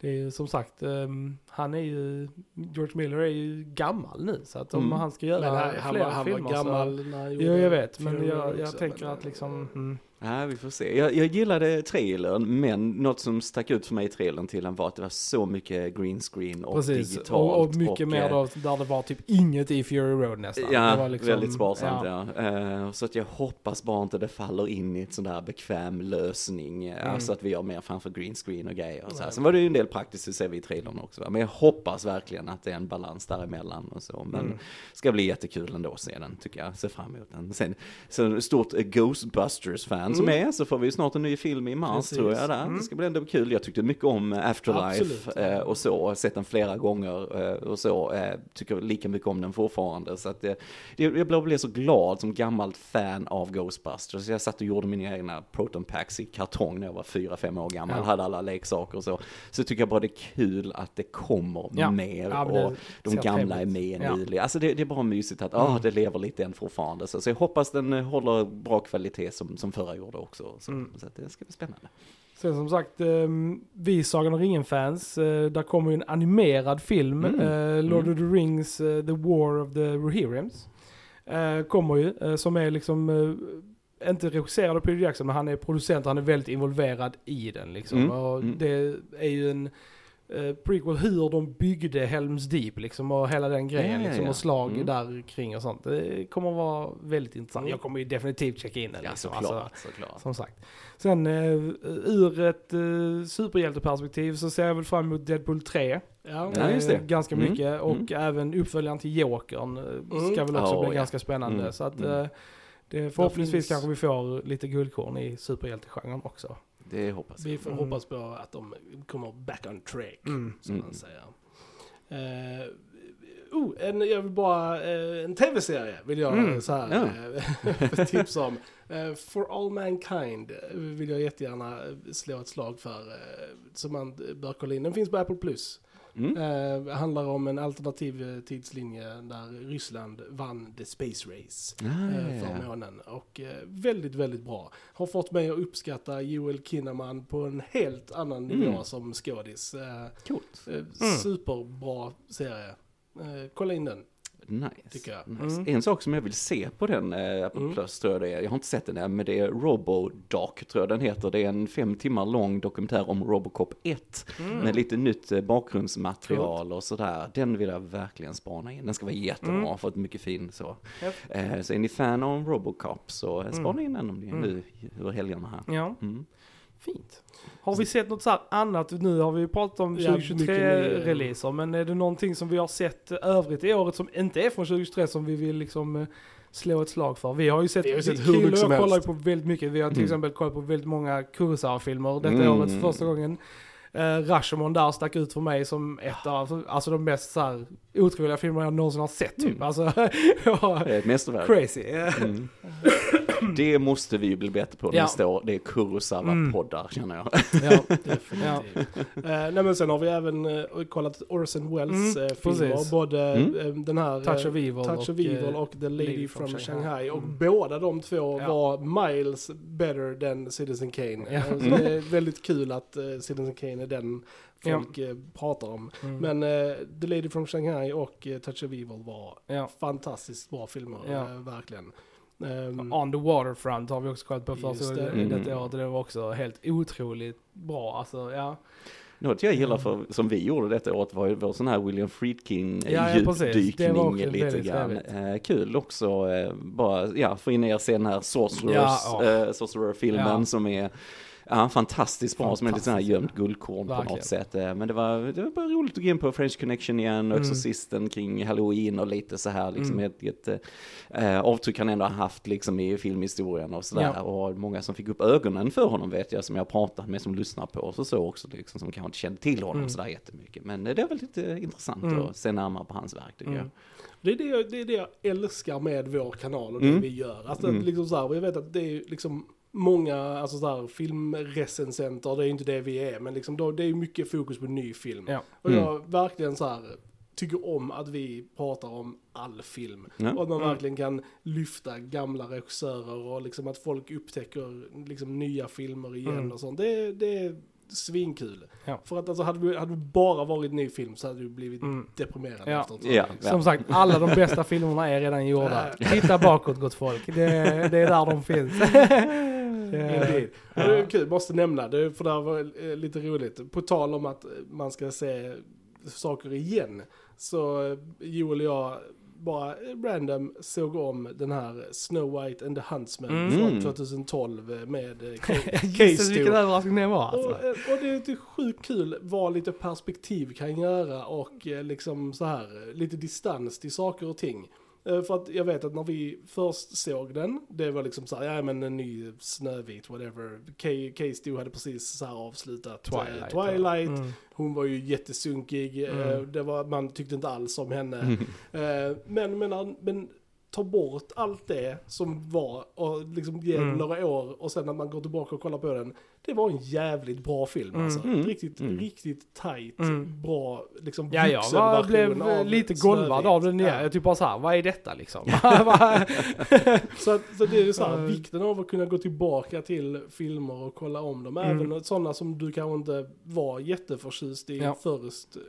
det är ju som sagt, ehm, han är ju, George Miller är ju gammal nu. Så att om Mm. han ska göra Men han, han, fler var, han var filmer gammal så... när han Jo, gjorde jag vet, men jag, jag också, tänker men, att liksom... eh, Mm. Ja, vi får se. Jag, jag gillade trailern, men något som stack ut för mig i trailern till den var att det var så mycket green screen och Precis, digitalt. och, och mycket mer eh, då, där det var typ inget i Fury Road nästan. Ja, liksom, väldigt sparsamt ja. Eh, så att jag hoppas bara inte det faller in i ett sån där bekväm lösning. eh, Mm. Alltså att vi har mer framför green screen och grejer. Och så här. Sen var det ju en del praktiskt, det ser vi i trailern också. va. Men jag hoppas verkligen att det är en balans däremellan och så. Men Mm. ska bli jättekul ändå att se den, tycker jag. Ser fram emot den. Sen, så stort Ghostbusters-fan fan som är så får vi snart en ny film i mars Precis. tror jag där. Det ska bli ändå kul. Jag tyckte mycket om Afterlife Absolut. eh, och så, sett den flera gånger eh, och så. Eh, tycker lika mycket om den fortfarande. Så att, eh, jag blev, så glad som gammalt fan av Ghostbusters. Så jag satt och gjorde mina egna proton packs i kartong när jag var fyra fem år gammal. Ja. Hade alla leksaker och så. Så tycker jag bara det är kul att det kommer Ja. mer. Ja, och de gamla är med Ja. nyligen. Alltså det, det är bara mysigt att ah, det lever lite än fortfarande. Så, så jag hoppas den eh, håller bra kvalitet som, som förra gjorde också. Så, Mm. så det ska bli spännande. Sen som sagt, eh, vi Sagan om ringen-fans, eh, där kommer ju en animerad film, Mm. eh, Lord Mm. of the Rings, eh, The War of the Rohirrims. Kommer ju, som är liksom, inte regisserad av Peter Jackson, men han är producent och han är väldigt involverad i den liksom. Mm. Och Mm. det är ju en eh, prequel hur de byggde Helms Deep liksom och hela den grejen Ja, ja, liksom ja. och slag Mm. där kring och sånt. Det kommer att vara väldigt intressant. Mm. Jag kommer ju definitivt checka in den. Ja, liksom. såklart. Alltså, såklart. som sagt. Sen eh, ur ett eh, superhjälteperspektiv så ser jag väl fram emot Deadpool 3. Ja, Ja, just det. Eh, ganska Mm, mycket. Och mm. även uppföljaren till Jokern eh, ska Mm. väl också Oh, bli ganska spännande. Mm, Så att mm. eh, det, förhoppningsvis finns- kanske vi får lite guldkorn i superhjältegenren också. Det hoppas jag. Vi får Mm. hoppas på att de kommer back on track, Mm. som Mm. man säger. Uh, oh, en, jag vill bara, eh, en tv-serie vill jag Mm. så här, eh, tipsa om. Eh, For All Mankind vill jag jättegärna slå ett slag för, uh, som man bör kolla in. Den finns på Apple Plus. Mm. Eh, handlar om en alternativ eh, tidslinje där Ryssland vann the space race Ah, eh, för ja. månen. Och eh, väldigt, väldigt bra. Har fått mig att uppskatta Joel Kinnaman på en helt annan Mm. nivå som skådis. Eh, Coolt. eh, Superbra serie. Eh, kolla in den. Nice. Nice. Mm. En sak som jag vill se på den, eh, Apple Mm. Plus tror jag det är, jag har inte sett den än, men det är Robodoc tror jag den heter. Det är en fem timmar lång dokumentär om Robocop 1 Mm. med lite nytt eh, bakgrundsmaterial och sådär. Den vill jag verkligen spana in. Den ska vara jättebra, Mm. fått mycket fin så. Japp. Eh, så är ni fan av Robocop så eh, spana in den om ni är Mm. nu över helgerna här. Ja, Mm. Fint. Har vi sett något så här annat? Nu har vi ju pratat om Ja, mycket mer. 2023-releaser, men är det någonting som vi har sett övrigt i året som inte är från 2023 som vi vill liksom eh, slå ett slag för? Vi har ju sett, Vi har ju sett hur mycket och som jag kollar på väldigt mycket. Vi har till Mm. exempel kollat på väldigt många Kurosawa-filmer detta Mm. året för första gången. Uh, Rashomon där stack ut för mig som ett av alltså de mest så här, otroliga filmer jag någonsin har sett typ. Mm. Alltså, Det är ett mästerverk. crazy. Mm. Det måste vi ju bli bättre på Ja. nästa år. Det är Mm. Kurosawa-poddar känner jag. ja. Definitivt. Eh, nej men sen har vi även eh, kollat Orson Welles Mm, eh, filmer. precis. Både Mm. eh, den här Touch of Evil Touch of och, Evil eh, och The Lady, from, from Shanghai. Shanghai. Och Mm. båda de två Ja. var miles better than Citizen Kane. Ja. Så det är väldigt kul att eh, Citizen Kane är den Ja. folk eh, pratar om. Mm. Men eh, The Lady from Shanghai och eh, Touch of Evil var ja. fantastiskt bra filmer. Ja. Eh, verkligen. Ehm, On the Waterfront har vi också kollat på första det. Mm. detta året och det var också helt otroligt bra. Alltså, ja. Något jag gillar för, som vi gjorde detta året var ju vår sån här William Friedkin eh, Ja, ja, djupdykning lite väldigt grann. trevligt. Eh, kul också, eh, bara, ja, få in er se den här Sorcerers, Ja, ja. eh, Sorcerer-filmen Ja. som är Ja, fantastiskt bra, som är lite sån här Fantastiskt, gömt guldkorn på Verkligen. något sätt. Eh, Men det var, det var bara roligt att gå in på French Connection igen och Mm. Exorcisten kring Halloween och lite så här liksom Mm. ett, ett eh, avtryck han ändå har haft liksom i filmhistorien och sådär. Ja. Och många som fick upp ögonen för honom vet jag, som jag pratat med, som lyssnar på oss och så också, liksom, som kanske inte kände till honom Mm. sådär jättemycket. Men det är väl lite intressant Mm. att se närmare på hans verk tycker Mm. jag. Det är det, jag, det är det jag älskar med vår kanal och Mm. det vi gör. Alltså, Mm. liksom så här, och jag vet att det är liksom många alltså så här, filmrecensenter, det är inte det vi är, men liksom då, det är mycket fokus på ny film. Ja. Och Mm. jag verkligen så här tycker om att vi pratar om all film. Ja. Och att man Mm. verkligen kan lyfta gamla regissörer och liksom att folk upptäcker liksom nya filmer igen Mm. och sånt. Det, det är svinkul. Ja. För att alltså hade det hade bara varit ny film så hade du blivit Mm. deprimerad Ja. efter ett tag, Ja. Som sagt, alla de bästa filmerna är redan gjorda. Titta bakåt gott folk. Det, det är där de finns. Indeed. Och Det är kul, måste nämna det, för det här var eh, lite roligt. På tal om att man ska se saker igen, så eh, Joel och jag bara eh, random såg om den här Snow White and the Huntsman Mm. från 2012 med eh, Jesus vilken överraskning det var Och, alltså. eh, och det är lite sjukt kul vad lite perspektiv kan göra och eh, liksom så här eh, lite distans till saker och ting. Eh, För att jag vet att när vi först såg den, det var liksom så här, ja men en ny Snövit, whatever. Kay, Kay Stu hade precis så här avslutat eh, Twilight. Twilight. Mm. Hon var ju jättesunkig, eh, Mm. det var, man tyckte inte alls om henne. Eh, Men, men, men ta bort allt det som var och liksom ge Mm. några år och sen när man går tillbaka och kollar på den. Det var en jävligt bra film alltså. Mm. Riktigt, Mm. riktigt tight, Mm. bra liksom Ja, jag var, blev lite golvad av den. Ja. Ja. Jag typ bara såhär, vad är detta liksom? Så, att, så det är ju så här, Ja. vikten av att kunna gå tillbaka till filmer och kolla om dem. Mm. Även sådana som du kanske inte var jätteförtjust i Ja. först. eh,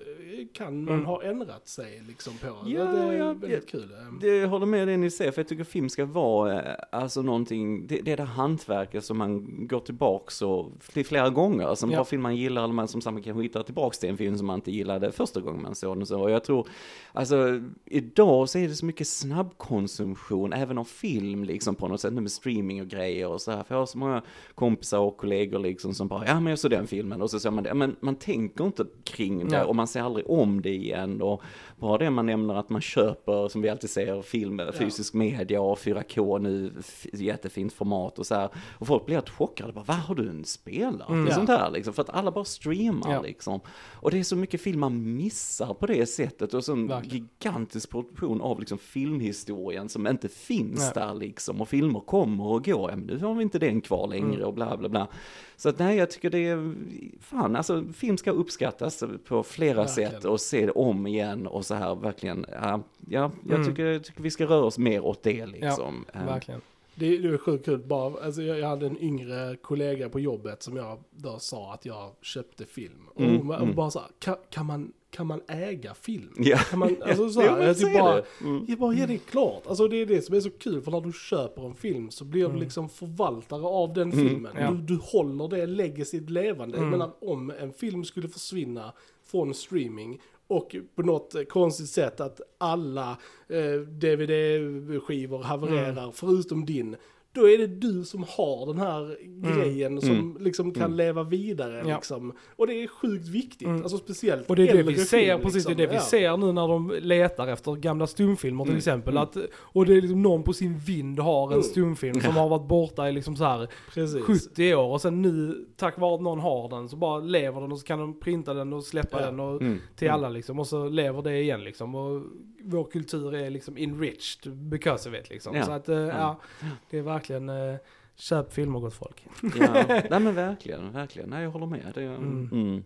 Kan man Mm. ha ändrat sig liksom på. Ja, det är ja, väldigt ja. kul. Det, jag håller med det ni säger, för jag tycker film ska vara eh, alltså någonting, det, det är det hantverket som man går tillbaks och flera gånger. Som Ja. bra film man gillar, eller man som sagt man kanske hittar tillbaks till en film som man inte gillade första gången man såg den. Så och jag tror, alltså idag så är det så mycket snabbkonsumtion, även av film liksom på något sätt, nu med streaming och grejer och så här. För jag har så många kompisar och kollegor liksom som bara, ja men jag såg den filmen och så ser man det. Men man tänker inte kring det Nej. och man ser aldrig om det igen. Och bara det man nämner att man köper, som vi alltid säger, film, fysisk media och 4K nu, jättefint format och så här. Och folk blir helt chockade, bara, vad har du en spelare? Mm. Ja. sånt här liksom, för att alla bara streamar Ja. liksom. Och det är så mycket film man missar på det sättet och så en Verkligen. gigantisk produktion av liksom filmhistorien som inte finns Nej. där liksom. Och filmer kommer och går, ja men nu har vi inte den kvar längre Mm. och bla bla bla. Så att nej, jag tycker det är, fan alltså film ska uppskattas på flera Verkligen. sätt och se det om igen och så här verkligen, ja, ja jag Mm. tycker, jag tycker vi ska röra oss mer åt det liksom. Eh, Verkligen. Det, det är sjukt kul. Bara, alltså jag, jag hade en yngre kollega på jobbet som jag då sa att jag köpte film. Och Mm, hon var- mm. bara så här, kan, kan, man, kan man äga film? Ja. Kan man, alltså så Ja, här, men jag så typ bara, det. Mm. jag bara, ja det är klart. Alltså det är det som är så kul, för när du köper en film så blir du Mm. liksom förvaltare av den Mm, filmen. ja. Du, du håller det legacyt levande. Mm. Jag menar, om en film skulle försvinna från streaming och på något konstigt sätt att alla eh, DVD-skivor havererar Mm. förutom din. Då är det du som har den här grejen som Mm. liksom kan Mm. leva vidare. Ja. Liksom. Och det är sjukt viktigt. Mm. Alltså speciellt Och det är det vi ser, film, precis det är liksom. det vi Ja. ser nu när de letar efter gamla stumfilmer till Mm, exempel. mm. Att, och det är liksom någon på sin vind har en Mm. stumfilm som har varit borta i liksom så här Precis. 70 år och sen nu tack vare att någon har den så bara lever den och så kan de printa den och släppa Ja. den och, Mm. till alla liksom och så lever det igen liksom. Och vår kultur är liksom enriched because of it liksom. Ja. Så att eh, Ja. ja, det är verkligen eh, köp filmer gott folk. Ja, nej men verkligen, verkligen. Nej jag håller med. Det, Mm. mm.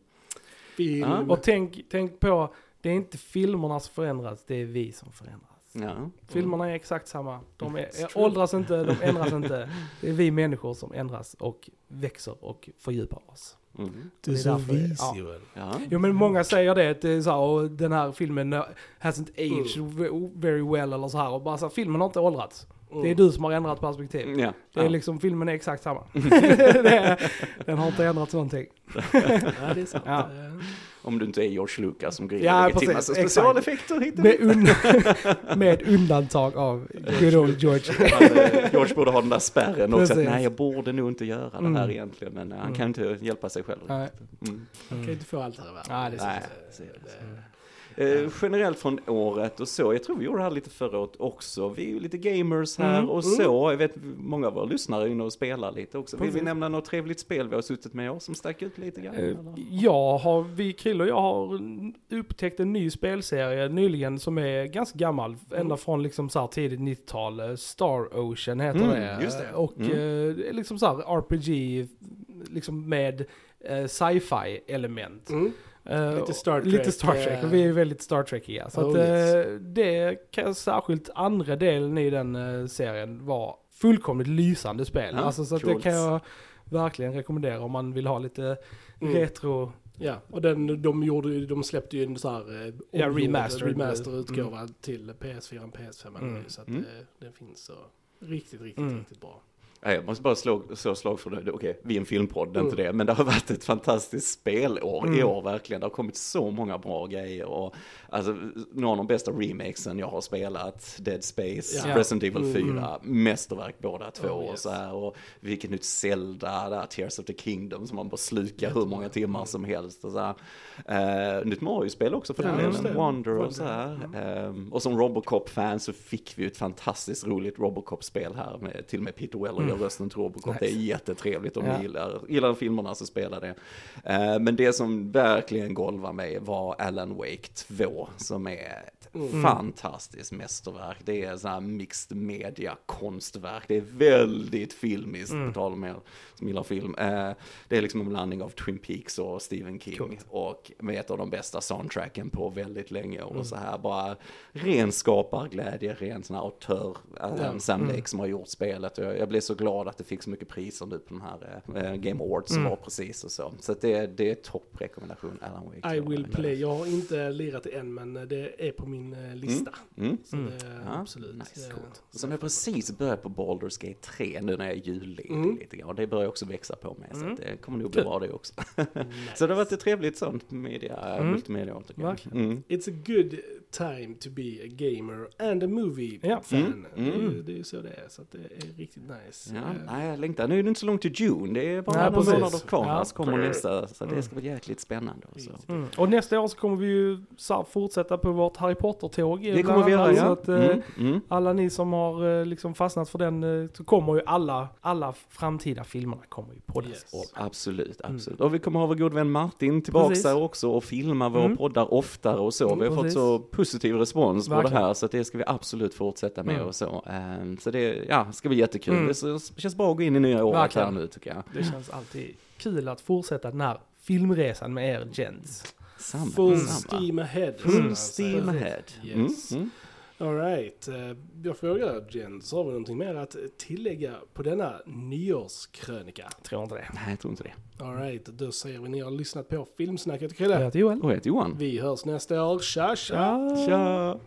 Film. Ja. Och tänk, tänk på, det är inte filmerna som förändras, det är vi som förändras. Ja. Filmerna är exakt samma. De är, åldras inte, de ändras inte. Det är vi människor som ändras och växer och fördjupar oss. Mm. Du är det är så vis ja. Joel. Ja. Jo men många säger det, att det är så här, och den här filmen uh, hasn't aged Mm. ve- very well eller så här. Och bara så här, filmen har inte åldrats. Mm. Det är du som har ändrat perspektiv. Ja. Det är ja. liksom, filmen är exakt samma. det är, den har inte ändrats någonting. Ja, det är sant. Ja. Eh, Om du inte är George Lucas som in Ja, precis, exakt. specialeffekter hit Med, und med undantag av good old George. Han, eh, George borde ha den där spärren också. Att, Precis. nej, jag borde nog inte göra det här Mm. egentligen. Men eh, han Mm. kan inte hjälpa sig själv. Mm. Man kan inte få allt här i världen. Nej, det är sant. Nej, Det- så Eh, generellt från året och så, jag tror vi gjorde det här lite förra året också. Vi är ju lite gamers här Mm, och mm. så. Jag vet många av våra lyssnare är inne och spelar lite också. Vill vi nämna något trevligt spel vi har suttit med oss som stack ut lite grann? Eh? Jag har, vi Krill och jag har upptäckt en ny spelserie nyligen som är ganska gammal. Ända från liksom så här tidigt 90-tal. eh, Star Ocean heter Mm, det. det. Och Mm. eh, liksom så här RPG, liksom med eh, sci-fi element. Mm. Eh, Lite Star Lite Trek, Star Trek, eh, och vi är väldigt Star Trekiga. Så Oh, att, yes. eh, det kan särskilt andra delen i den serien var fullkomligt lysande spel. Ja, alltså, så att det kan jag verkligen rekommendera om man vill ha lite Mm. retro. Ja, och den, de, gjorde, de släppte ju en så här Ja, remastered. remaster utgåva till PS4 och PS5 Mm. så att Mm. den finns så riktigt, riktigt, Mm. riktigt bra. Nej, Jag måste bara slå, slå slag för det. Okej, vi är en filmpodd, det är inte det. Men det har varit ett fantastiskt spelår i år verkligen. Det har kommit så många bra grejer. Och, alltså, några av de bästa remakesen jag har spelat. Dead Space, Ja. Resident Evil 4. Mästerverk båda två. Oh, och, yes. så här, och vilket nytt Zelda, där, Tears of the Kingdom som man bara slukar hur många timmar som helst. Och så här. Eh, nytt Mario-spel också för den Ja, just delen. Wonder och så här. Ehm, och som Robocop-fan så fick vi ett fantastiskt roligt Robocop-spel här med till och med Peter Weller gör rösten till Robocop. Det är jättetrevligt om Ja. ni gillar, gillar filmerna så spela det. Eh, men det som verkligen golvade mig var Alan Wake 2 som är ett fantastiskt mästerverk. Det är sån här mixed media konstverk. Det är väldigt filmiskt, på tal om er som gillar film. Eh, det är liksom en blandning av Twin Peaks och Stephen King Coolt. och med ett av de bästa soundtracken på väldigt länge och så här bara ren skaparglädje, ren sån här autör. Sam Lake som har gjort spelet och jag, jag blev så glad att det fick så mycket priser nu på den här eh, Game Awards som var precis och så. Så det, det är topprekommendation Alan Wake. I will play. Jag har inte lirat det än men det är på min eh, lista. Mm. Är Ja, absolut. nice, eh, coolt. Som jag precis börjat på Baldur's Gate 3 nu när jag är julledig Mm. lite grann. Och det börjar också växa på mig så det kommer nog bli bra det också. nice. Så det har varit ett trevligt sånt media, Mm. multimedia. Verkligen. Mm. It's a good time to be a gamer and a movie Ja. fan. Mm, mm. Det, är- det är ju så det är, så att det är riktigt nice. Ja, Eh, nej, jag längtar. Nu är det inte så långt till June. Det är bara Nej, några månader kvar. Ja. så kommer nästa. Så det ska bli jäkligt spännande. Och så. Mm. Och nästa år så kommer vi ju fortsätta på vårt Harry Potter-tåg. Det kommer vi göra, ja. att, eh, Mm, mm. Alla ni som har eh, liksom fastnat för den, så kommer ju alla, alla framtida filmerna kommer ju poddas. Yes. Och absolut, absolut. Och vi kommer ha vår god vän Martin tillbaka också och filma våra Mm. poddar oftare och så. Mm, vi har fått så positiv respons på det Verkligen. här så att det ska vi absolut fortsätta med Mm. och så. Ehm, Så det ja, ska bli jättekul. Mm. Det känns bra att gå in i nya året Verkligen. här nu tycker jag. Det känns alltid kul att fortsätta den här filmresan med er gents. Samma, Full samma. steam ahead. Full steam ahead. Mm, Yes. mm. Alright, jag frågar Jens, har vi någonting mer att tillägga på denna nyårskrönika? Tror inte det. Nej, jag tror inte det. Alright, då säger vi ni har lyssnat på Filmsnacket Jag Krille. heter Joel. Och jag heter Johan. Vi hörs nästa år, tja tja! Tja!